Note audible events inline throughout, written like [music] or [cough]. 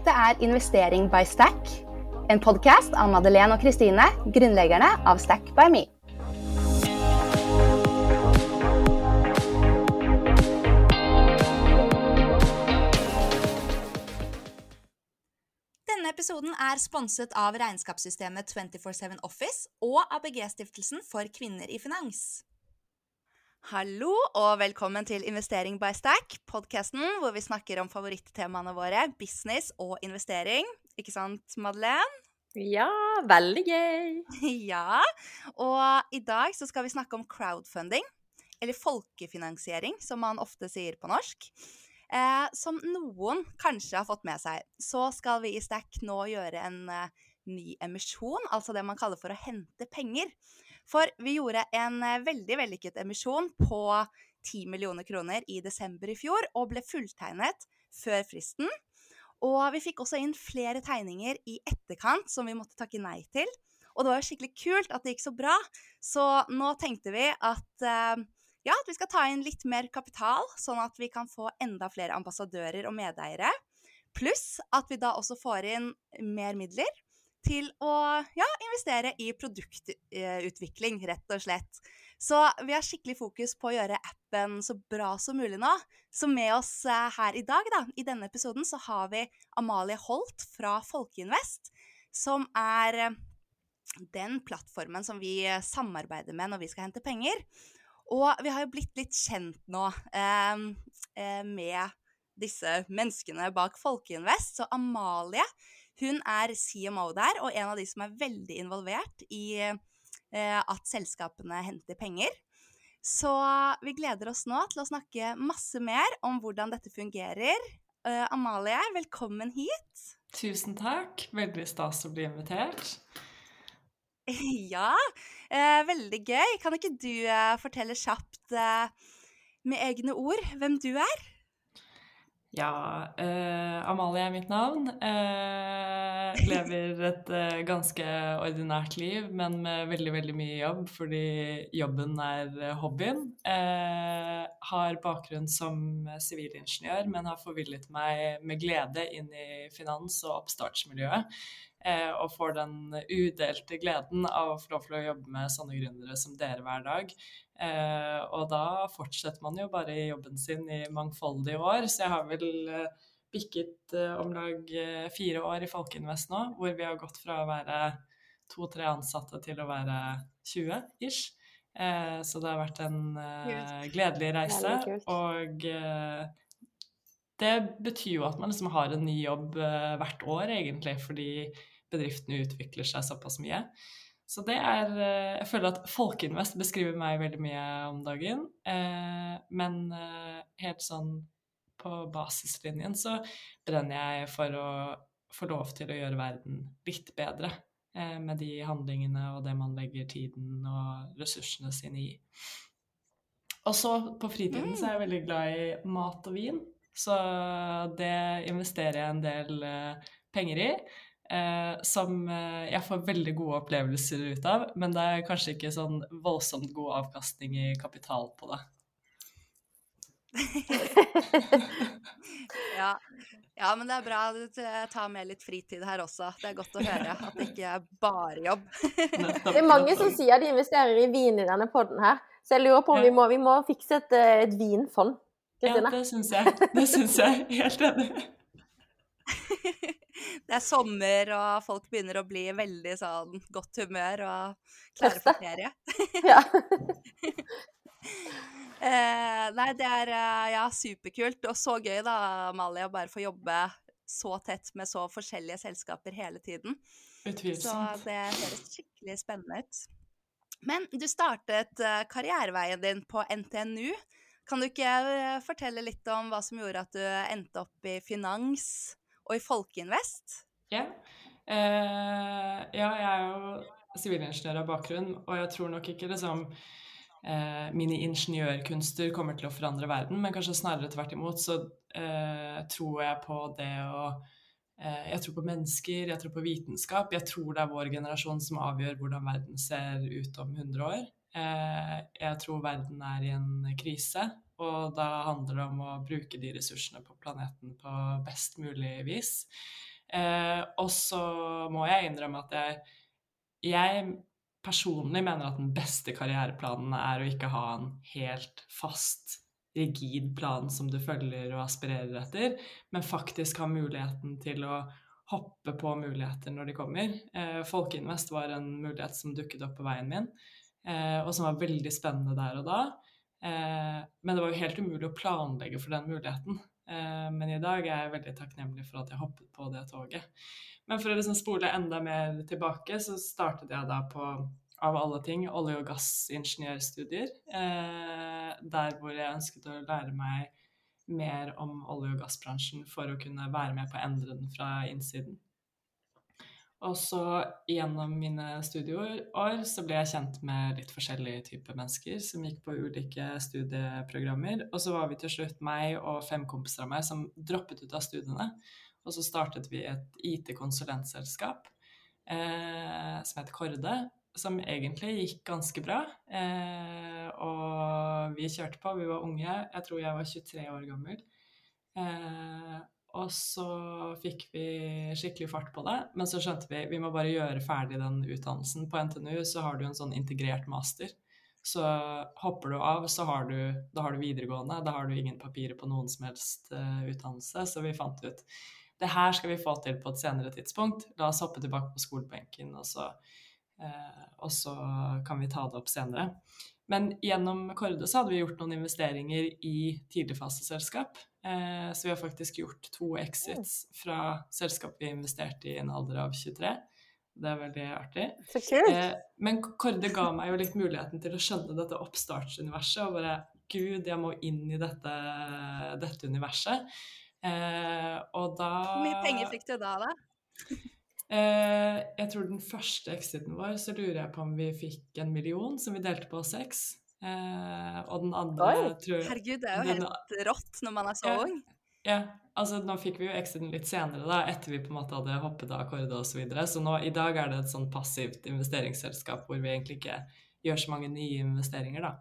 Dette er Investering by Stack, en podkast av Madeleine og Kristine, grunnleggerne av Stack by Me. Denne episoden er sponset av regnskapssystemet 247 Office og ABG-stiftelsen for kvinner i finans. Hallo og velkommen til Investering by Stack, podkasten hvor vi snakker om favorittemaene våre, business og investering. Ikke sant, Madeleine? Ja, veldig gøy. [laughs] ja. Og i dag så skal vi snakke om crowdfunding, eller folkefinansiering, som man ofte sier på norsk. Eh, som noen kanskje har fått med seg, så skal vi i Stack nå gjøre en eh, ny emisjon, altså det man kaller for å hente penger. For vi gjorde en eh, veldig vellykket emisjon på 10 millioner kroner i desember i fjor, og ble fulltegnet før fristen. Og vi fikk også inn flere tegninger i etterkant som vi måtte takke nei til. Og det var jo skikkelig kult at det gikk så bra, så nå tenkte vi at eh, ja, at vi skal ta inn litt mer kapital, sånn at vi kan få enda flere ambassadører og medeiere. Pluss at vi da også får inn mer midler til å ja, investere i produktutvikling, rett og slett. Så vi har skikkelig fokus på å gjøre appen så bra som mulig nå. Så med oss eh, her i dag, da, i denne episoden, så har vi Amalie Holt fra Folkeinvest, som er eh, den plattformen som vi samarbeider med når vi skal hente penger. Og vi har jo blitt litt kjent nå eh, eh, med disse menneskene bak Folkeinvest. Så Amalie hun er CMO der, og en av de som er veldig involvert i eh, at selskapene henter penger. Så vi gleder oss nå til å snakke masse mer om hvordan dette fungerer. Uh, Amalie, velkommen hit. Tusen takk. Veldig stas å bli invitert. [laughs] Ja, eh, veldig gøy. Kan ikke du eh, fortelle kjapt eh, med egne ord hvem du er? Ja, eh, Amalie er mitt navn. Eh, lever et eh, ganske ordinært liv, men med veldig, veldig mye jobb fordi jobben er hobbyen. har bakgrunn som sivilingeniør, men har forvillet meg med glede inn i finans- og oppstartsmiljøet eh, og får den udelte gleden av å få lov til å jobbe med sånne gründere som dere hver dag. Eh, og da fortsetter man jo bare i jobben sin i mangfoldige år, så jeg har vel eh, bikket eh, om lag eh, fire år i Folkeinvest nå, hvor vi har gått fra å være to-tre ansatte til å være 20 ish. Eh, så det har vært en gledelig reise. Og det betyr jo at man liksom har en ny jobb hvert år, egentlig, fordi bedriftene utvikler seg såpass mye. Så det er eh, Jeg føler at Folkeinvest beskriver meg veldig mye om dagen. Eh, men eh, helt sånn på basislinjen så brenner jeg for å få lov til å gjøre verden litt bedre. Med de handlingene og det man legger tiden og ressursene sine i. Og så på fritiden så er jeg veldig glad i mat og vin. Så det investerer jeg en del penger i eh, som eh, jeg får veldig gode opplevelser ut av, men det er kanskje ikke sånn voldsomt god avkastning i kapital på det. [laughs] ja. ja. men det er bra du tar med litt fritid her også. Det er godt å høre at det ikke er bare jobb. det er mange som sier de investerer i vin i denne poden her, så jeg lurer på om vi, må, vi må fikse et, eh, et vinfond. Kristine. Ja, det syns jeg. Det syns jeg. Helt enig. [laughs] det er sommer, og folk begynner å bli veldig sånn godt humør og klare for ferie. [laughs] ja. [laughs] eh, nei, det er eh, ja, superkult. Og så gøy, da, Amalie, å bare få jobbe så tett med så forskjellige selskaper hele tiden. Utvilsomt. Så det høres skikkelig spennende ut. Men du startet uh, karriereveien din på NTNU. Kan du ikke uh, fortelle litt om hva som gjorde at du endte opp i finans og i Folkeinvest? Ja. Eh, ja, jeg er jo sivilingeniør av bakgrunn, og jeg tror nok ikke liksom eh, mine ingeniørkunster kommer til å forandre verden, men kanskje snarere tvert imot så eh, tror jeg på det å Jeg tror på mennesker, jeg tror på vitenskap. Jeg tror det er vår generasjon som avgjør hvordan verden ser ut om 100 år. Jeg tror verden er i en krise, og da handler det om å bruke de ressursene på planeten på best mulig vis. Eh, og så må jeg innrømme at jeg, jeg personlig mener at den beste karriereplanen er å ikke ha en helt fast, rigid plan som du følger og aspirerer etter, men faktisk ha muligheten til å hoppe på muligheter når de kommer. Eh, Folkeinvest var en mulighet som dukket opp på veien min, eh, og som var veldig spennende der og da. Eh, men det var jo helt umulig å planlegge for den muligheten. Eh, men i dag er jeg veldig takknemlig for at jeg hoppet på det toget. Men for å liksom spole enda mer tilbake, så startet jeg da på av alle ting olje- og gassingeniørstudier. Eh, der hvor jeg ønsket å lære meg mer om olje- og gassbransjen for å kunne være med på å endre den fra innsiden. Og så gjennom mine studieår så ble jeg kjent med litt forskjellige typer mennesker som gikk på ulike studieprogrammer. Og så var vi til slutt meg og fem kompiser av meg som droppet ut av studiene. Og så startet vi et IT-konsulentselskap eh, som het Korde, som egentlig gikk ganske bra. Eh, og vi kjørte på, vi var unge. Jeg tror jeg var 23 år gammel. Eh, og så fikk vi skikkelig fart på det, men så skjønte vi vi må bare gjøre ferdig den utdannelsen. På NTNU så har du en sånn integrert master. Så hopper du av, så har du, da har du videregående. Da har du ingen papirer på noen som helst uh, utdannelse. Så vi fant ut det her skal vi få til på et senere tidspunkt. La oss hoppe tilbake på skolebenken, og så uh, og så kan vi ta det opp senere. Men gjennom Korde så hadde vi gjort noen investeringer i tidligfaseselskap. Eh, så vi har faktisk gjort to exits fra selskap vi investerte i i en alder av 23. Det er veldig artig. Så kult. Eh, men Korde ga meg jo litt muligheten til å skjønne dette oppstartsuniverset og bare Gud, jeg må inn i dette, dette universet. og da Hvor mye penger fikk du da, da? Eh, jeg tror den første exiten vår, så lurer jeg på om vi fikk en million som vi delte på seks. Eh, og den andre Oi. tror Herregud, det er jo den- helt rått når man er så Ja. ung. Ja, altså nå fikk vi jo exiten litt senere, da, etter vi på en måte hadde hoppet av akkorde og så videre. Så nå i dag er det et sånn passivt investeringsselskap hvor vi egentlig ikke gjør så mange nye investeringer, da.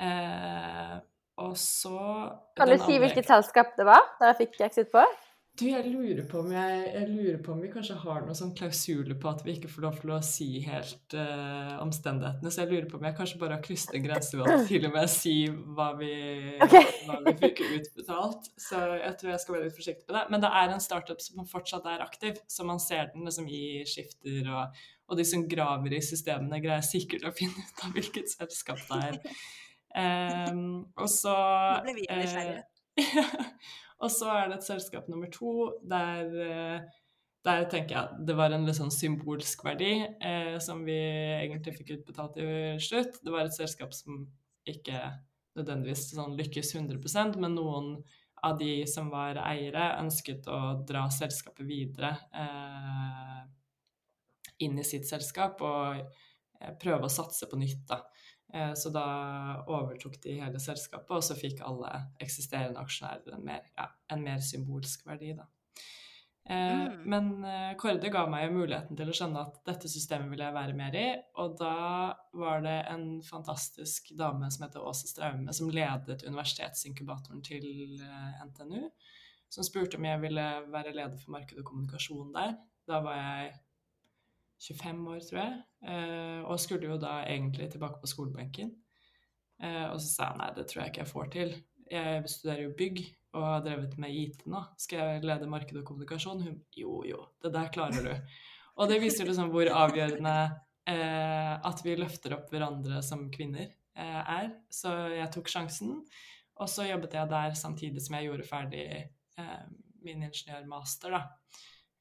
Eh, og så Kan du si hvilket selskap det var dere fikk exit på? Du, jeg lurer på om jeg, jeg lurer på om vi kanskje har noen sånn klausuler på at vi ikke får lov til å si helt uh, omstendighetene, så jeg lurer på om jeg kanskje bare har krysset en grense ved å til og med si hva vi, okay. hva vi fikk utbetalt. Så jeg tror jeg skal være litt forsiktig på det. Men det er en startup som fortsatt er aktiv, så man ser den liksom i skifter, og, og de som graver i systemene, greier sikkert å finne ut av hvilket selskap det er. Um, [laughs] og så Nå ble vi nysgjerrige. [laughs] Og så er det et selskap nummer to der, eh, der tenker jeg det var en litt sånn symbolsk verdi eh, som vi egentlig fikk utbetalt til slutt. Det var et selskap som ikke nødvendigvis sånn lykkes 100 men noen av de som var eiere, ønsket å dra selskapet videre eh, inn i sitt selskap og eh, prøve å satse på nytt. da. Eh, Så da overtok de hele selskapet, og så fikk alle eksisterende aksjonærer en mer, ja, en mer symbolsk verdi. Da. Eh, Mm. Men Kårde Korde ga meg muligheten til å skjønne at dette systemet ville jeg være mer i, og da var det en fantastisk dame som heter Åse Straume, som ledet universitetsinkubatoren til eh, NTNU, som spurte om jeg ville være leder for marked og kommunikasjon der. Da var jeg 25 år, tror jeg, eh, og skulle jo da egentlig tilbake på skolebenken. Eh, og så sa jeg nei, det tror jeg ikke jeg får til. Jeg studerer jo bygg og har drevet med IT nå. Skal jeg lede marked og kommunikasjon? Hun jo, jo, det der klarer du. [laughs] Og det viser liksom hvor avgjørende eh, at vi løfter opp hverandre som kvinner eh, er. Så jeg tok sjansen, og så jobbet jeg der samtidig som jeg gjorde ferdig eh, min ingeniørmaster, da.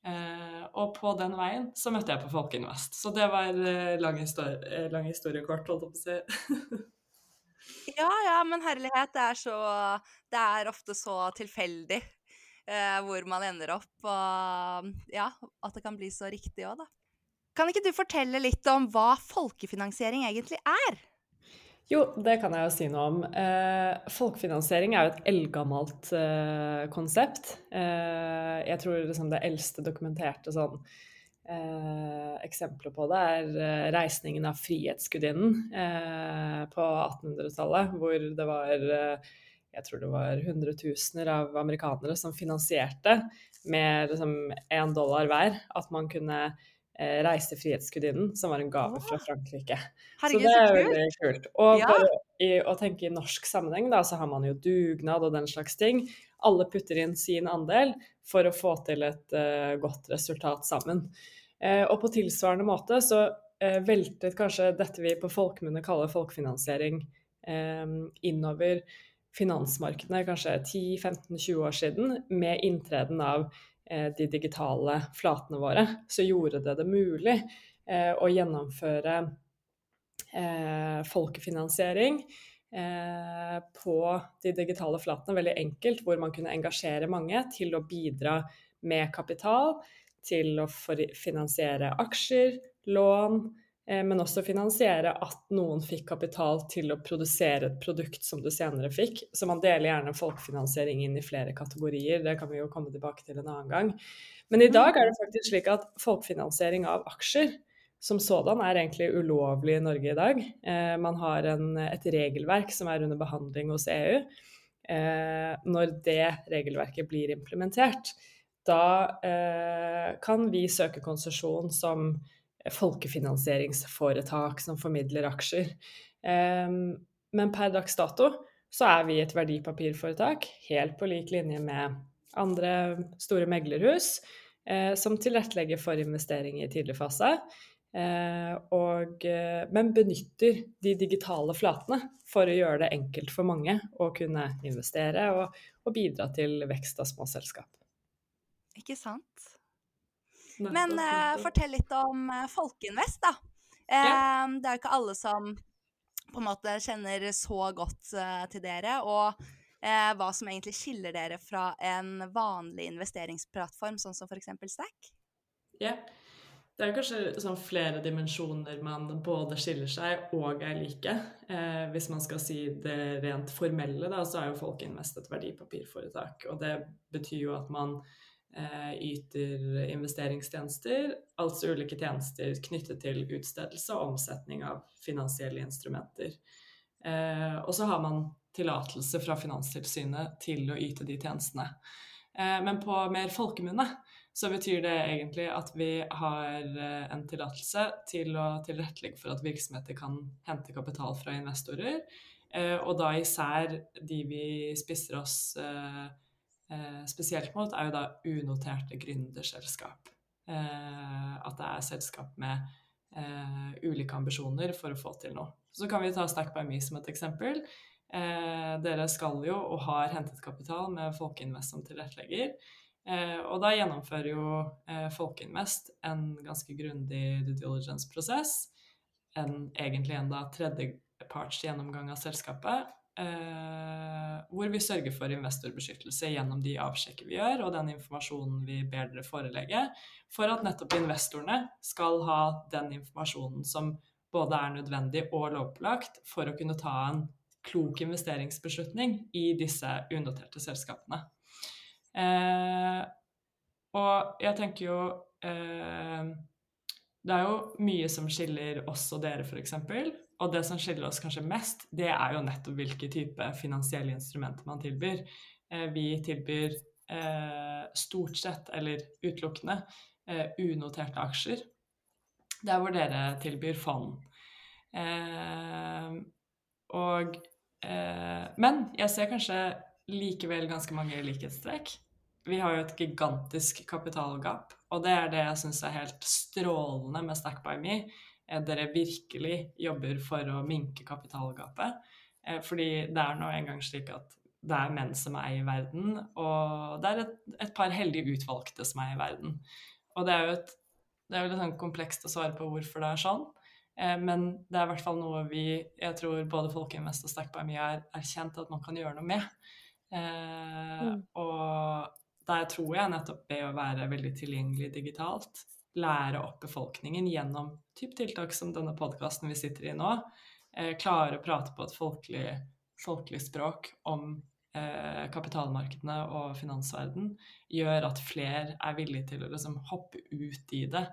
Eh, og på den veien så møtte jeg på Folkeinvest. Så det var eh, lang, historie, eh, lang historie kort, holdt jeg på å si. [laughs] Ja, ja, men herlighet, det er så Det er ofte så tilfeldig eh, hvor man ender opp, og ja, at det kan bli så riktig òg, da. Kan ikke du fortelle litt om hva folkefinansiering egentlig er? Jo, det kan jeg jo si noe om. Eh, folkefinansiering er jo et eldgammelt eh, konsept. Eh, jeg tror liksom det eldste dokumenterte sånn eh, eksempelet på det er reisningen av Frihetsgudinnen eh, på 1800-tallet, hvor det var eh, jeg tror det var hundretusener av amerikanere som finansierte med liksom dollar hver at man kunne eh, reise Frihetsgudinnen, som var en gave fra Frankrike. Herregud, så det er veldig kult. Og Ja. i, å tenke i norsk sammenheng, da, så har man jo dugnad og den slags ting. Alle putter inn sin andel for å få til et uh, godt resultat sammen. Uh, og på tilsvarende måte så uh, veltet kanskje dette vi på folkemunne kaller folkefinansiering innover finansmarkedene kanskje 10-15-20 år siden, med inntreden av de digitale flatene våre, så gjorde det det mulig eh, å gjennomføre eh, folkefinansiering eh, på de digitale flatene. Veldig enkelt, hvor man kunne engasjere mange til å bidra med kapital, til å finansiere aksjer, lån, eh, men også finansiere at noen fikk kapital til å produsere et produkt som du senere fikk. Så man deler gjerne folkefinansiering inn i flere kategorier, det kan vi jo komme tilbake til en annen gang. Men i dag er det faktisk slik at folkefinansiering av aksjer som sådan er egentlig ulovlig i Norge i dag. Eh, man har en, et regelverk som er under behandling hos EU. Eh, når det regelverket blir implementert, da eh, kan vi søke konsesjon som folkefinansieringsforetak som formidler aksjer. Eh, men per dags dato så er vi et verdipapirforetak, helt på lik linje med andre store meglerhus, eh, som tilrettelegger for investering i tidlig fase. Eh, og, eh, men benytter de digitale flatene for å gjøre det enkelt for mange å kunne investere og, og bidra til vekst av små selskap. Ikke sant? Men uh, fortell litt om uh, Folkeinvest, da. Eh, Ja. Det er jo ikke alle som på en måte kjenner så godt eh, til dere, og eh, hva som egentlig skiller dere fra en vanlig investeringsplattform, sånn som f.eks. Stack. Ja. Det er kanskje sånn flere dimensjoner man både skiller seg og er like. Eh, hvis man skal si det rent formelle, da, så er jo Folkeinvest et verdipapirforetak. Og det betyr jo at man eh, yter investeringstjenester, altså ulike tjenester knyttet til utstedelse og omsetning av finansielle instrumenter. Eh, og så har man tillatelse fra Finanstilsynet til å yte de tjenestene. Eh, men på mer folkemunne så betyr det egentlig at vi har eh, en tillatelse til å tilrettelegge for at virksomheter kan hente kapital fra investorer, eh, og da især de vi spisser oss eh, eh, spesielt mot, er jo da unoterte gründerselskap. Eh, at det er selskap med eh, ulike ambisjoner for å få til noe. Så kan vi ta Stack by Me som et eksempel. Eh, dere skal jo og har hentet kapital med Folkeinvest som tilrettelegger. Eh, og da gjennomfører jo eh, Folkeinvest en ganske grundig due diligence-prosess. En, egentlig en tredjeparts gjennomgang av selskapet. Eh, hvor vi sørger for investorbeskyttelse gjennom de avsjekker vi gjør, og den informasjonen vi ber dere forelegge, for at nettopp investorene skal ha den informasjonen som både er nødvendig og lovpålagt for å kunne ta en klok investeringsbeslutning i disse unoterte selskapene. Eh, og jeg tenker jo eh, Det er jo mye som skiller oss og dere, f.eks. Og det som skiller oss kanskje mest, det er jo nettopp hvilke type finansielle instrumenter man tilbyr. Eh, vi tilbyr eh, stort sett, eller utelukkende, eh, unoterte aksjer. Der hvor dere tilbyr fond. Og Men jeg ser kanskje likevel ganske mange likhetstrekk. Vi har jo et gigantisk kapitalgap, og det er det jeg syns er helt strålende med Stack by Me. Eh, Dere virkelig jobber for å minke kapitalgapet. Eh, Fordi det er nå engang slik at det er menn som eier verden, og det er et, et par heldige utvalgte som eier verden. Og det er jo et, det er jo litt sånn komplekst å svare på hvorfor det er sånn. Eh, Men det er i hvert fall noe vi, jeg tror både Folkeinvest og Stack by Me er erkjent at man kan gjøre noe med. Eh, Mm. Og der tror jeg nettopp det å være veldig tilgjengelig digitalt, lære opp befolkningen gjennom typ tiltak som denne podkasten vi sitter i nå, eh, klare å prate på et folkelig, folkelig språk om eh, kapitalmarkedene og finansverden, gjør at flere er villige til å liksom hoppe ut i det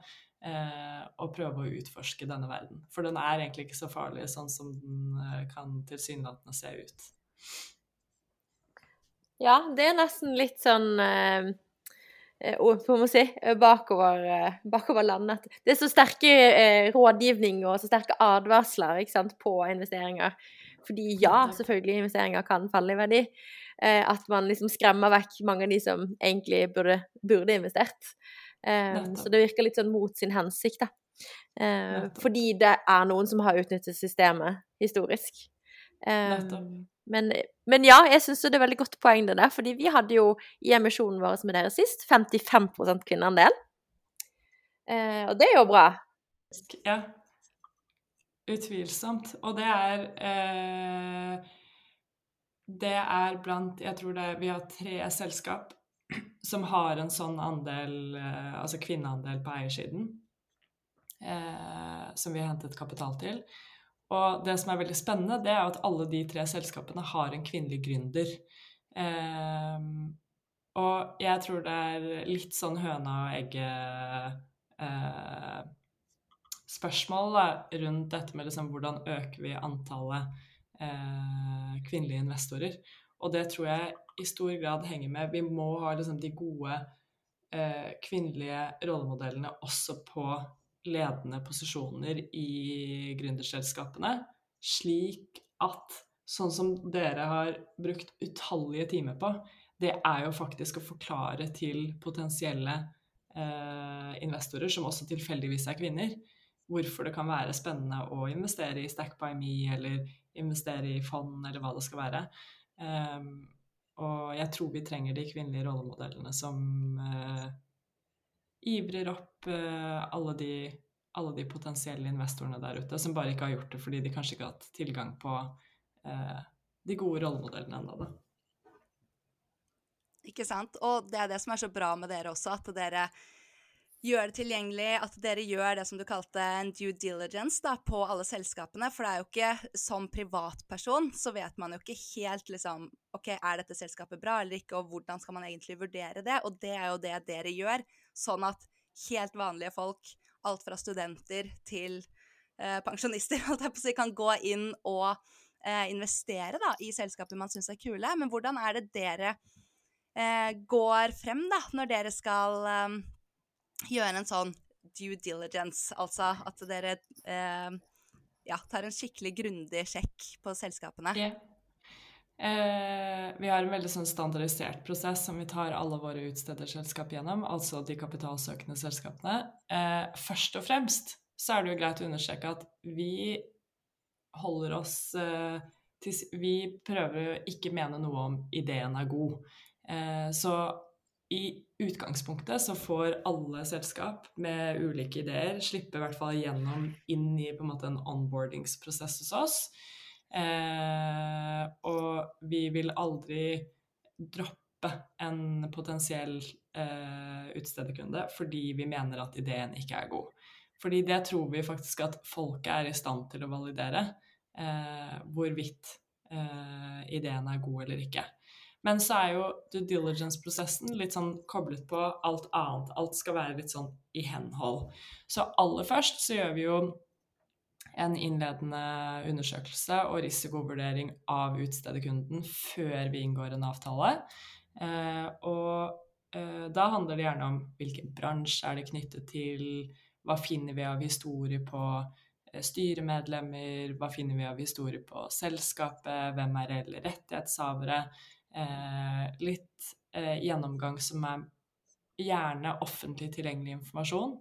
eh, og prøve å utforske denne verden. For den er egentlig ikke så farlig sånn som den kan tilsynelatende se ut. Ja, det er nesten litt sånn eh, eh hva må si, bakover, eh, bakover landet. Det er så sterke eh, rådgivning og så sterke advarsler sant, på investeringer. Fordi ja, selvfølgelig investeringer kan falle i verdi. Eh, at man liksom skremmer vekk mange av de som egentlig burde, burde investert. Eh, så det virker litt sånn mot sin hensikt, da. fordi det er noen som har utnyttet systemet historisk. Um, men, men, ja, jeg syns det er veldig godt poeng det der. fordi vi hadde jo i emisjonen vår med dere sist 55 kvinneandel. Eh, og det er jo bra. Ja. Utvilsomt. Og det er eh, Det er blant Jeg tror det Vi har tre selskap som har en sånn andel, eh, altså kvinneandel på eiersiden, eh, som vi har hentet kapital til. Og det som er veldig spennende, det er at alle de tre selskapene har en kvinnelig gründer. Eh, og jeg tror det er litt sånn høna og egget-spørsmål eh, rundt dette med liksom, hvordan øker vi antallet eh, kvinnelige investorer. Og det tror jeg i stor grad henger med Vi må ha liksom, de gode eh, kvinnelige rollemodellene også på ledende posisjoner i gründerselskapene, slik at sånn som dere har brukt utallige timer på, det er jo faktisk å forklare til potensielle eh, investorer, som også tilfeldigvis er kvinner, hvorfor det kan være spennende å investere i Stack by Me eller investere i fond eller hva det skal være. Um, og jeg tror vi trenger de kvinnelige rollemodellene som eh, ivrer opp uh, alle, de, alle, de, potensielle investorene der ute som bare ikke har gjort det fordi de kanskje ikke har hatt tilgang på uh, de gode rollemodellene ennå. Ikke sant. Og det er det som er så bra med dere også, at dere gjør det tilgjengelig, at dere gjør det som du kalte en due diligence da, på alle selskapene. For det er jo ikke som privatperson så vet man jo ikke helt liksom OK, er dette selskapet bra eller ikke, og hvordan skal man egentlig vurdere det? Og det er jo det dere gjør, sånn at helt vanlige folk, alt fra studenter til eh, pensjonister, [laughs] si, kan gå inn og eh, investere da, i selskaper man syns er kule. Men hvordan er det dere eh, går frem da, når dere skal eh, gjøre en sånn due diligence, altså at dere eh, ja, tar en skikkelig grundig sjekk på selskapene? Yeah. Eh, vi har en veldig sånn standardisert prosess som vi tar alle våre utstederselskap gjennom, altså de kapitalsøkende selskapene. Eh, først og fremst så er det jo greit å understreke at vi holder oss eh, til Vi prøver å ikke mene noe om ideen er god. Eh, så i utgangspunktet så får alle selskap med ulike ideer slippe i hvert fall gjennom inn i på en måte en onboardingsprosess hos oss. Eh, og vi vil aldri droppe en potensiell eh, utstederkunde fordi vi mener at ideen ikke er god. Fordi det tror vi faktisk at folket er i stand til å validere eh, hvorvidt eh, ideen er god eller ikke. Men så er jo due diligence-prosessen litt sånn koblet på alt annet. Alt skal være litt sånn i henhold. Så aller først så gjør vi jo en innledende undersøkelse og risikovurdering av utstederkunden før vi inngår en avtale. Eh, og eh, da handler det gjerne om hvilken bransje er det knyttet til, hva finner vi av historie på eh, styremedlemmer, hva finner vi av historie på selskapet, hvem er reelle rettighetshavere, litt eh, gjennomgang som er gjerne offentlig tilgjengelig informasjon.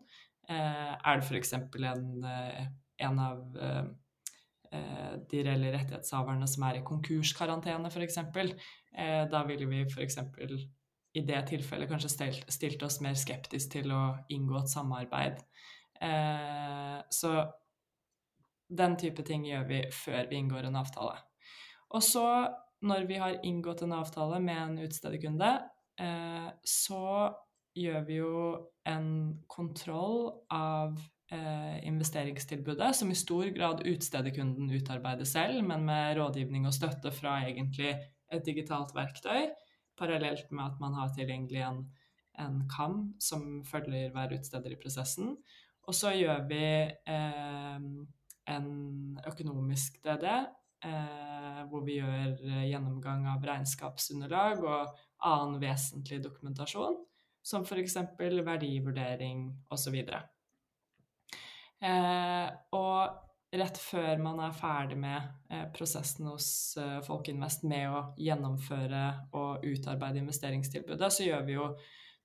Eh, er det f.eks. En, eh, en av eh, eh, de reelle rettighetshaverne som er i konkurskarantene, f.eks., eh, da ville vi f.eks. i det tilfellet kanskje stilt, stilt, oss mer skeptisk til å inngå et samarbeid. så den type ting gjør vi før vi inngår en avtale. Og så når vi har inngått en avtale med en utstederkunde, eh, så gjør vi jo en kontroll av eh, investeringstilbudet, som i stor grad utstederkunden utarbeider selv, men med rådgivning og støtte fra egentlig et digitalt verktøy, parallelt med at man har tilgjengelig en, en KAM som følger hver utsteder i prosessen. Og så gjør vi eh, en økonomisk DD eh, hvor vi gjør eh, gjennomgang av regnskapsunderlag og annen vesentlig dokumentasjon, som f.eks. verdivurdering osv. Eh, og rett før man er ferdig med eh, prosessen hos eh, Folkeinvest med å gjennomføre og utarbeide investeringstilbudet, så gjør vi jo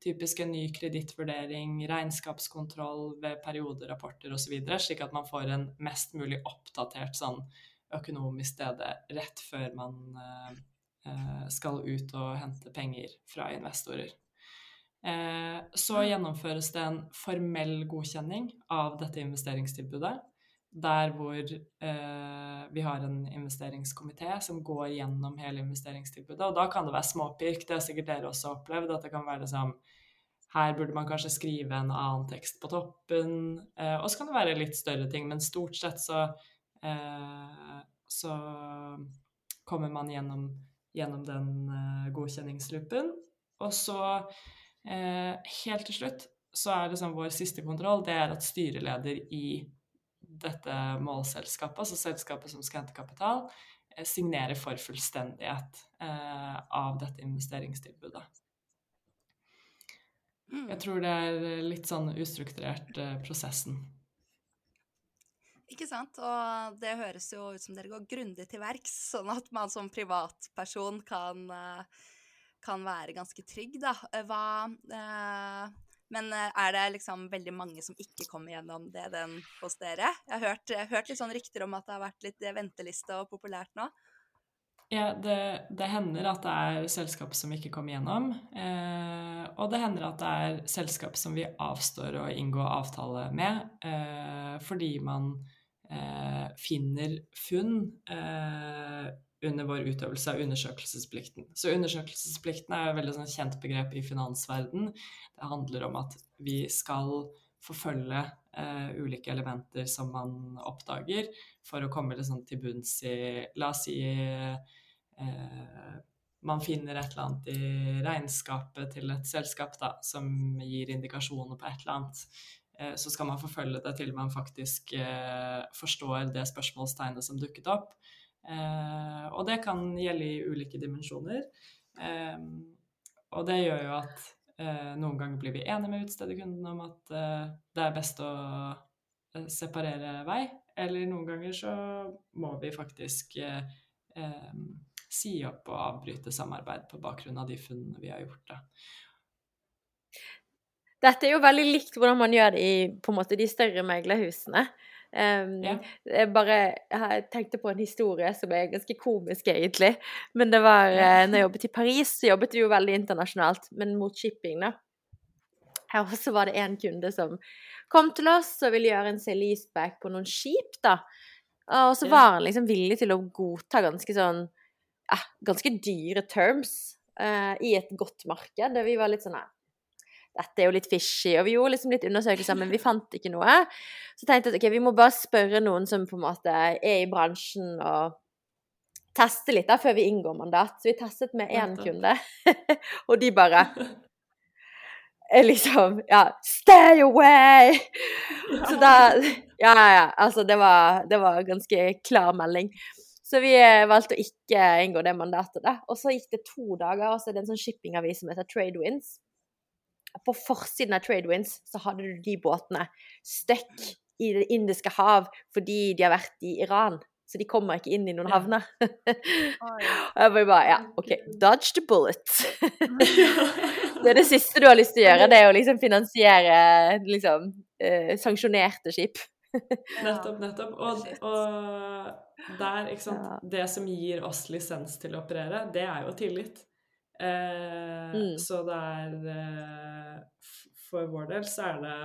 typisk en ny kredittvurdering, regnskapskontroll ved perioderapporter osv., slik at man får en mest mulig oppdatert sånn økonomisk stede rett før man eh, eh, skal ut og hente penger fra investorer. Eh, så gjennomføres det en formell godkjenning av dette investeringstilbudet. Der hvor eh, vi har en investeringskomité som går gjennom hele investeringstilbudet. Og da kan det være småpirk. Det har sikkert dere også opplevd. At det kan være liksom Her burde man kanskje skrive en annen tekst på toppen. Eh, og så kan det være litt større ting, men stort sett så så kommer man gjennom, gjennom den uh, godkjenningsloopen. Og så Eh, helt til slutt så er liksom vår siste kontroll det er at styreleder i dette målselskapet, altså selskapet som skal hente kapital, eh, signerer for fullstendighet eh, av dette investeringstilbudet. Mm. Jeg tror det er litt sånn ustrukturert eh, prosessen. Ikke sant. Og det høres jo ut som dere går grundig til verks, sånn at man som privatperson kan uh, kan være ganske trygg, da. Eh, hva eh, Men eh, er det liksom veldig mange som ikke kommer gjennom det den hos dere? Jeg har hørt, hørt litt sånn rykter om at det har vært litt venteliste og populært nå. Ja, det, det, hender at det er selskap som ikke kommer gjennom. Eh, og det hender at det er selskap som vi avstår å inngå avtale med eh, fordi man eh, finner funn under vår utøvelse av undersøkelsesplikten. Så undersøkelsesplikten er et veldig sånn kjent begrep i finansverden. Det handler om at vi skal forfølge eh, ulike elementer som man oppdager, for å komme liksom til bunns i La oss si eh, man finner et eller annet i regnskapet til et selskap da, som gir indikasjoner på et eller annet. Eh, så skal man forfølge det til man faktisk eh, forstår det spørsmålstegnet som dukket opp. Eh, og det kan gjelde i ulike dimensjoner. Og det gjør jo at noen ganger blir vi enige med utstederkunden om at det er best å separere vei, eller noen ganger så må vi faktisk si opp og avbryte samarbeid på bakgrunn av de funnene vi har gjort. Da. Dette er jo veldig likt hvordan man gjør det i på en måte, de større meglerhusene. Um, ja. Jeg bare jeg tenkte på en historie som er ganske komisk, egentlig. Men det var ja. uh, når jeg jobbet i Paris, så jobbet vi jo veldig internasjonalt, men mot shipping, da. Og så var det en kunde som kom til oss og ville gjøre en leaseback på noen skip, da. Og så var han liksom villig til å godta ganske sånn ja, ganske dyre terms uh, i et godt marked. Og vi var litt sånn dette er jo litt fishy. Og vi gjorde liksom litt undersøkelser, men vi fant ikke noe. Så tenkte jeg at ok, vi må bare spørre noen som på en måte er i bransjen, og teste litt da, før vi inngår mandat. Så vi testet med én kunde, [laughs] og de bare liksom Ja, stay away! Så da Ja, ja. Altså, det var, det var ganske klar melding. Så vi eh, valgte å ikke inngå det mandatet, da. Og så gikk det to dager, og så er det en sånn shippingavis som heter Tradewinds på forsiden av Tradewinds så hadde du de båtene stuck i Det indiske hav fordi de har vært i Iran. Så de kommer ikke inn i noen havner. [laughs] og jeg bare Ja, OK, dodge the bullet. [laughs] det er det siste du har lyst til å gjøre, det er å liksom finansiere liksom eh, sanksjonerte skip. [laughs] nettopp, nettopp. Og, og der, ikke sant Det som gir oss lisens til å operere, det er jo tillit. Eh, mm. Så det er eh, For vår del så er det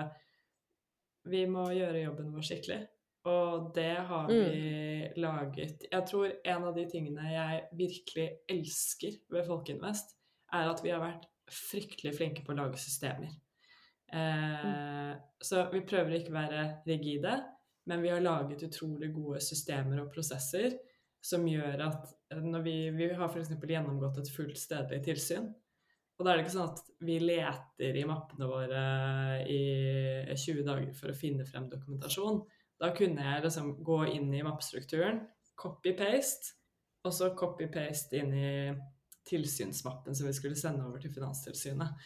Vi må gjøre jobben vår skikkelig. Og det har mm. vi laget Jeg tror en av de tingene jeg virkelig elsker ved Folkeinvest, er at vi har vært fryktelig flinke på å lage systemer. Eh, mm. Så vi prøver ikke å være rigide, men vi har laget utrolig gode systemer og prosesser som gjør at når vi, vi har f.eks. gjennomgått et fullt stedlig tilsyn, og da er det ikke sånn at vi leter i mappene våre i 20 dager for å finne frem dokumentasjon. Da kunne jeg liksom gå inn i mappestrukturen, copy-paste, og så copy-paste inn i tilsynsmappen som vi skulle sende over til Finanstilsynet.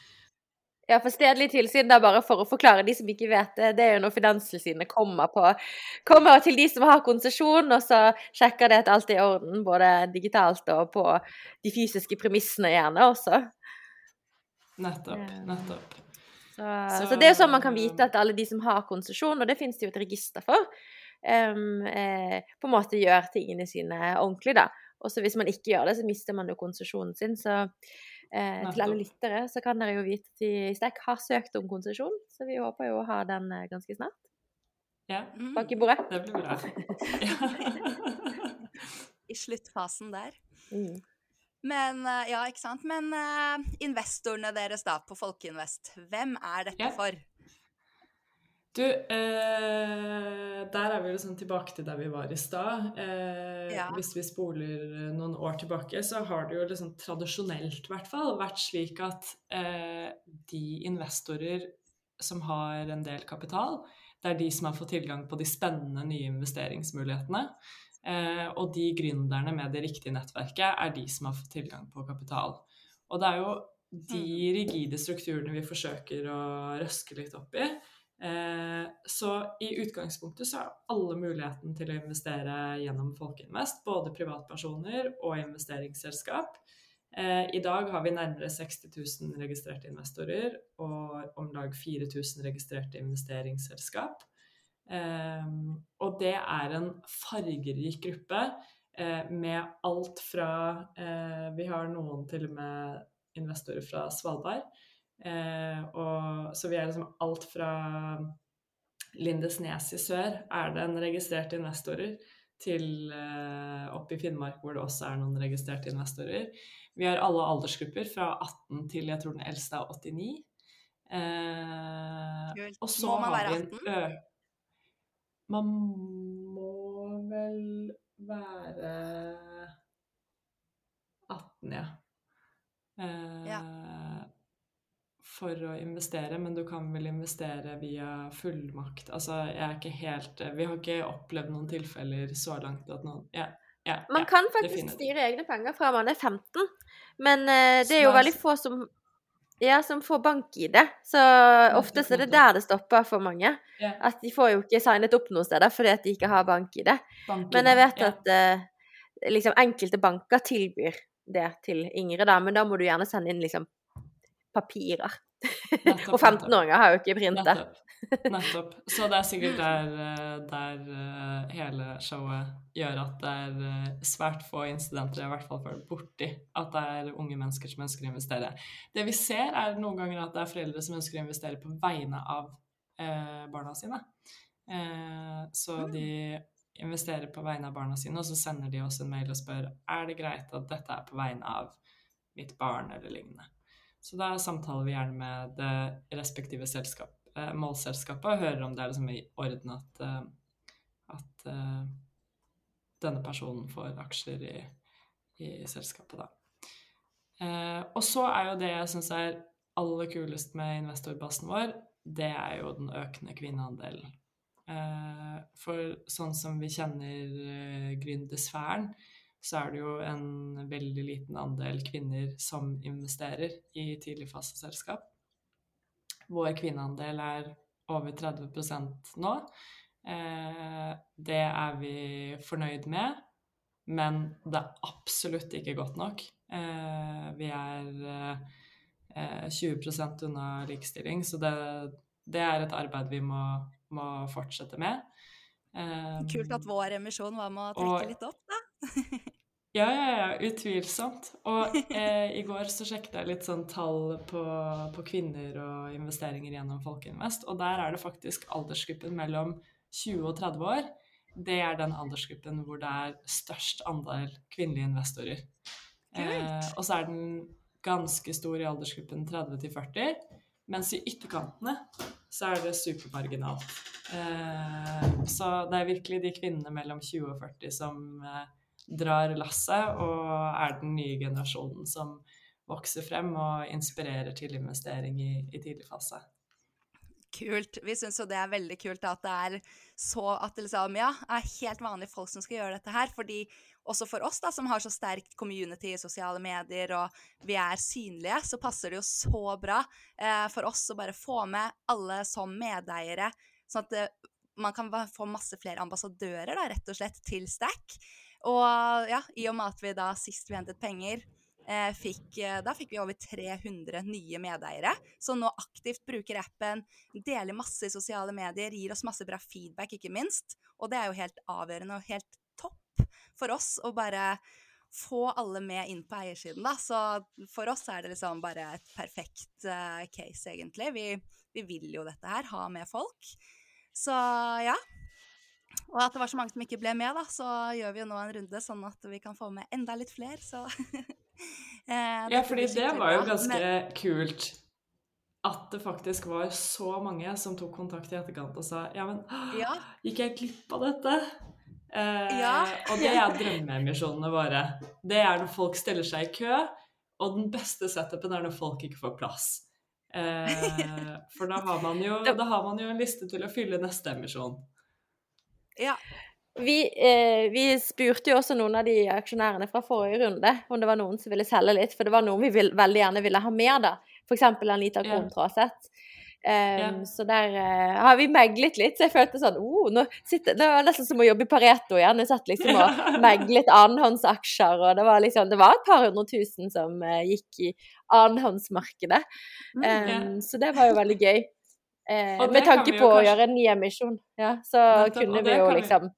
Ja, for stedlig tilsyn, da bare for å forklare de som ikke vet det, det er jo når Finanstilsynet kommer, på, kommer til de som har konsesjon, og så sjekker det at alt er i orden, både digitalt og på de fysiske premissene gjerne også. Nettopp. Nettopp. Så, så, så, det er jo sånn man kan vite at alle de som har konsesjon, og det finnes det jo et register for, um, eh, på en måte gjør tingene sine ordentlig, da. Og så hvis man ikke gjør det, så mister man jo konsesjonen sin. Så Eh, til alle lyttere så kan dere jo vite at de Stek har søkt om konsesjon, så vi håper jo å ha den eh, ganske snart. Ja. Bak i bordet. Det blir bra. [laughs] I sluttfasen der. Mm. Men eh, ja, ikke sant. Men uh, investorene deres da på Folkeinvest, hvem er dette ja. for? Du, eh, der er vi sånn tilbake til der vi var i stad. Eh, ja. Hvis vi spoler noen år tilbake, så har det jo liksom tradisjonelt hvert fall vært slik at eh, de investorer som har en del kapital, det er de som har fått tilgang på de spennende nye investeringsmulighetene. Eh, og de gründerne med det riktige nettverket er de som har fått tilgang på kapital. Og det er jo de mm. rigide strukturene vi forsøker å røske litt opp i. Eh, så i utgangspunktet så er alle muligheten til å investere gjennom Folkeinvest, både privatpersoner og investeringsselskap. Eh, I dag har vi nærmere 60 000 registrerte investorer og om lag 4000 registrerte investeringsselskap. Eh, og det er en fargerik gruppe med alt fra Vi har noen til og med investorer fra Svalbard og, så vi er liksom alt fra Lindesnes i sør er det en registrert investorer, til eh, oppe i Finnmark hvor det også er noen registrerte investorer. Vi har alle aldersgrupper fra 18 til jeg tror den eldste er 89. Eh, og så må man være 18? Ø man må vel være 18, ja. Eh, ja for å investere, men du kan vel investere via fullmakt. Altså, jeg er ikke helt Vi har ikke opplevd noen tilfeller så langt at noen ja, ja, Man ja, kan faktisk styre egne penger fra man er 15, men uh, det er jo veldig få som ja, som får bank-ID. Så oftest er det der det stopper for mange. At de får jo ikke signet opp noen steder fordi at de ikke har bank-ID. Men jeg vet at uh, liksom enkelte banker tilbyr det til yngre, da, men da må du gjerne sende inn liksom papirer. Og 15-åringer har jo ikke printet. Nettopp. Nettopp. Så det er sikkert [laughs] der, eh, der, eh, hele showet gjør at det er eh, svært få incidenter jeg i hvert fall føler borti at det er unge mennesker som ønsker å investere. Det vi ser, er noen ganger at det er foreldre som ønsker å investere på vegne av eh, barna sine. Eh, så mm. de investerer på vegne av barna sine, og så sender de oss en mail og spør er det greit at dette er på vegne av mitt barn eller lignende. Så da samtaler vi gjerne med det respektive selskap, eh, målselskapet og hører om det er liksom i orden at, eh, at uh, denne personen får aksjer i, i selskapet, da. Uh, og så er jo det jeg syns er aller kulest med investorbasen vår, det er jo den økende kvinneandelen. Uh, for sånn som vi kjenner uh, gründersfæren, så er det jo en veldig liten andel kvinner som investerer i tidligfaseselskap. Vår kvinneandel er over 30 nå. Eh, det er vi fornøyd med, men det er absolutt ikke godt nok. Eh, vi er 20 eh, unna likestilling, så det, det, er et arbeid vi må, må fortsette med. Kult at vår emisjon var med å trekke og, litt opp, da. [laughs] Ja, ja, ja, utvilsomt. Og eh, i går så sjekket jeg litt sånn tall på, på, kvinner og investeringer gjennom Folkeinvest, og der er det faktisk aldersgruppen mellom 20 og 30 år. Det er den aldersgruppen hvor det er størst andel kvinnelige investorer. Eh, og så er den ganske stor i aldersgruppen 30 til 40, mens i ytterkantene så er det supermarginalt. Eh, så det er virkelig de kvinnene mellom 20 og 40 som eh, drar lasset og er den nye generasjonen som vokser frem og inspirerer til investering i, i tidlig fase. Kult. Vi syns jo det er veldig kult at det er så at liksom, ja, er helt vanlige folk som skal gjøre dette her. Fordi også for oss da, som har så sterkt community i sosiale medier, og vi er synlige, så passer det jo så bra eh, for oss å bare få med alle som medeiere, sånn at det, man kan få masse flere ambassadører, da, rett og slett, til Stack. Og ja, i og med at vi da sist vi hentet penger, eh, fikk, eh, da fikk vi over 300 nye medeiere som nå aktivt bruker appen, deler masse i sosiale medier, gir oss masse bra feedback, ikke minst. Og det er jo helt avgjørende og helt topp for oss å bare få alle med inn på eiersiden, da. Så for oss er det liksom bare et perfekt uh, case, egentlig. Vi, vi vil jo dette her, ha med folk. Så ja. Og at det var så mange som ikke ble med, da, så gjør vi jo nå en runde sånn at vi kan få med enda litt flere, så [laughs] eh, Ja, fordi det var jo ganske Men... kult at det faktisk var så mange som tok kontakt i etterkant og sa ja, men ja. gikk jeg glipp av dette? Eh, ja. og det er drømmeemisjonene våre. Det er når folk stiller seg i kø, og den beste setupen er når folk ikke får plass. Eh, [laughs] for da har, man jo, da har man jo en liste til å fylle neste emisjon. Ja. Vi, eh, vi, spurte jo også noen av de aksjonærene fra forrige runde om det var noen som ville selge litt, for det var noen vi vil, veldig gjerne ville ha mer, da. F.eks. Anita Krohn Traaseth. Um, ja. Så der uh, har vi meglet litt. Så jeg følte sånn oh, nå sitter, Det var nesten som å jobbe i Pareto igjen. Jeg satt liksom og [laughs] meglet annenhåndsaksjer, og det var liksom Det var et par hundre tusen som uh, gikk i annenhåndsmarkedet. Um, ja. Så det var jo veldig gøy. Uh, med tanke på kanskje... å gjøre en ny emisjon, ja, så Nettopp, kunne vi jo liksom